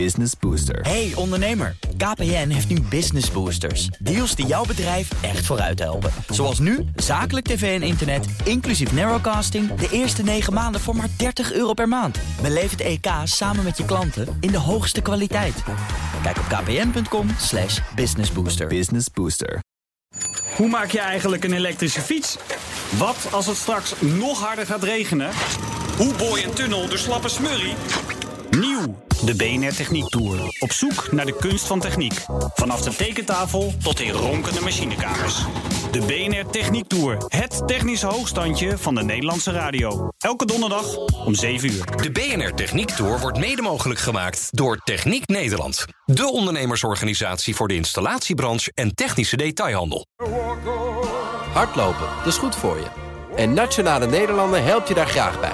Business Booster. Hey ondernemer, KPN heeft nu Business Boosters. Deals die jouw bedrijf echt vooruit helpen. Zoals nu, zakelijk tv en internet, inclusief narrowcasting... de eerste 9 maanden voor maar 30 euro per maand. Beleef het EK samen met je klanten in de hoogste kwaliteit. Kijk op kpn.com slash businessbooster. Business Booster. Hoe maak je eigenlijk een elektrische fiets? Wat als het straks nog harder gaat regenen? Hoe boor je een tunnel door slappe smurrie? De BNR Techniek Tour. Op zoek naar de kunst van techniek. Vanaf de tekentafel tot in ronkende machinekamers. De BNR Techniek Tour. Het technische hoogstandje van de Nederlandse radio. Elke donderdag om 7 uur. De BNR Techniek Tour wordt mede mogelijk gemaakt door Techniek Nederland. De ondernemersorganisatie voor de installatiebranche en technische detailhandel. Hardlopen, dat is goed voor je. En Nationale Nederlanden helpt je daar graag bij.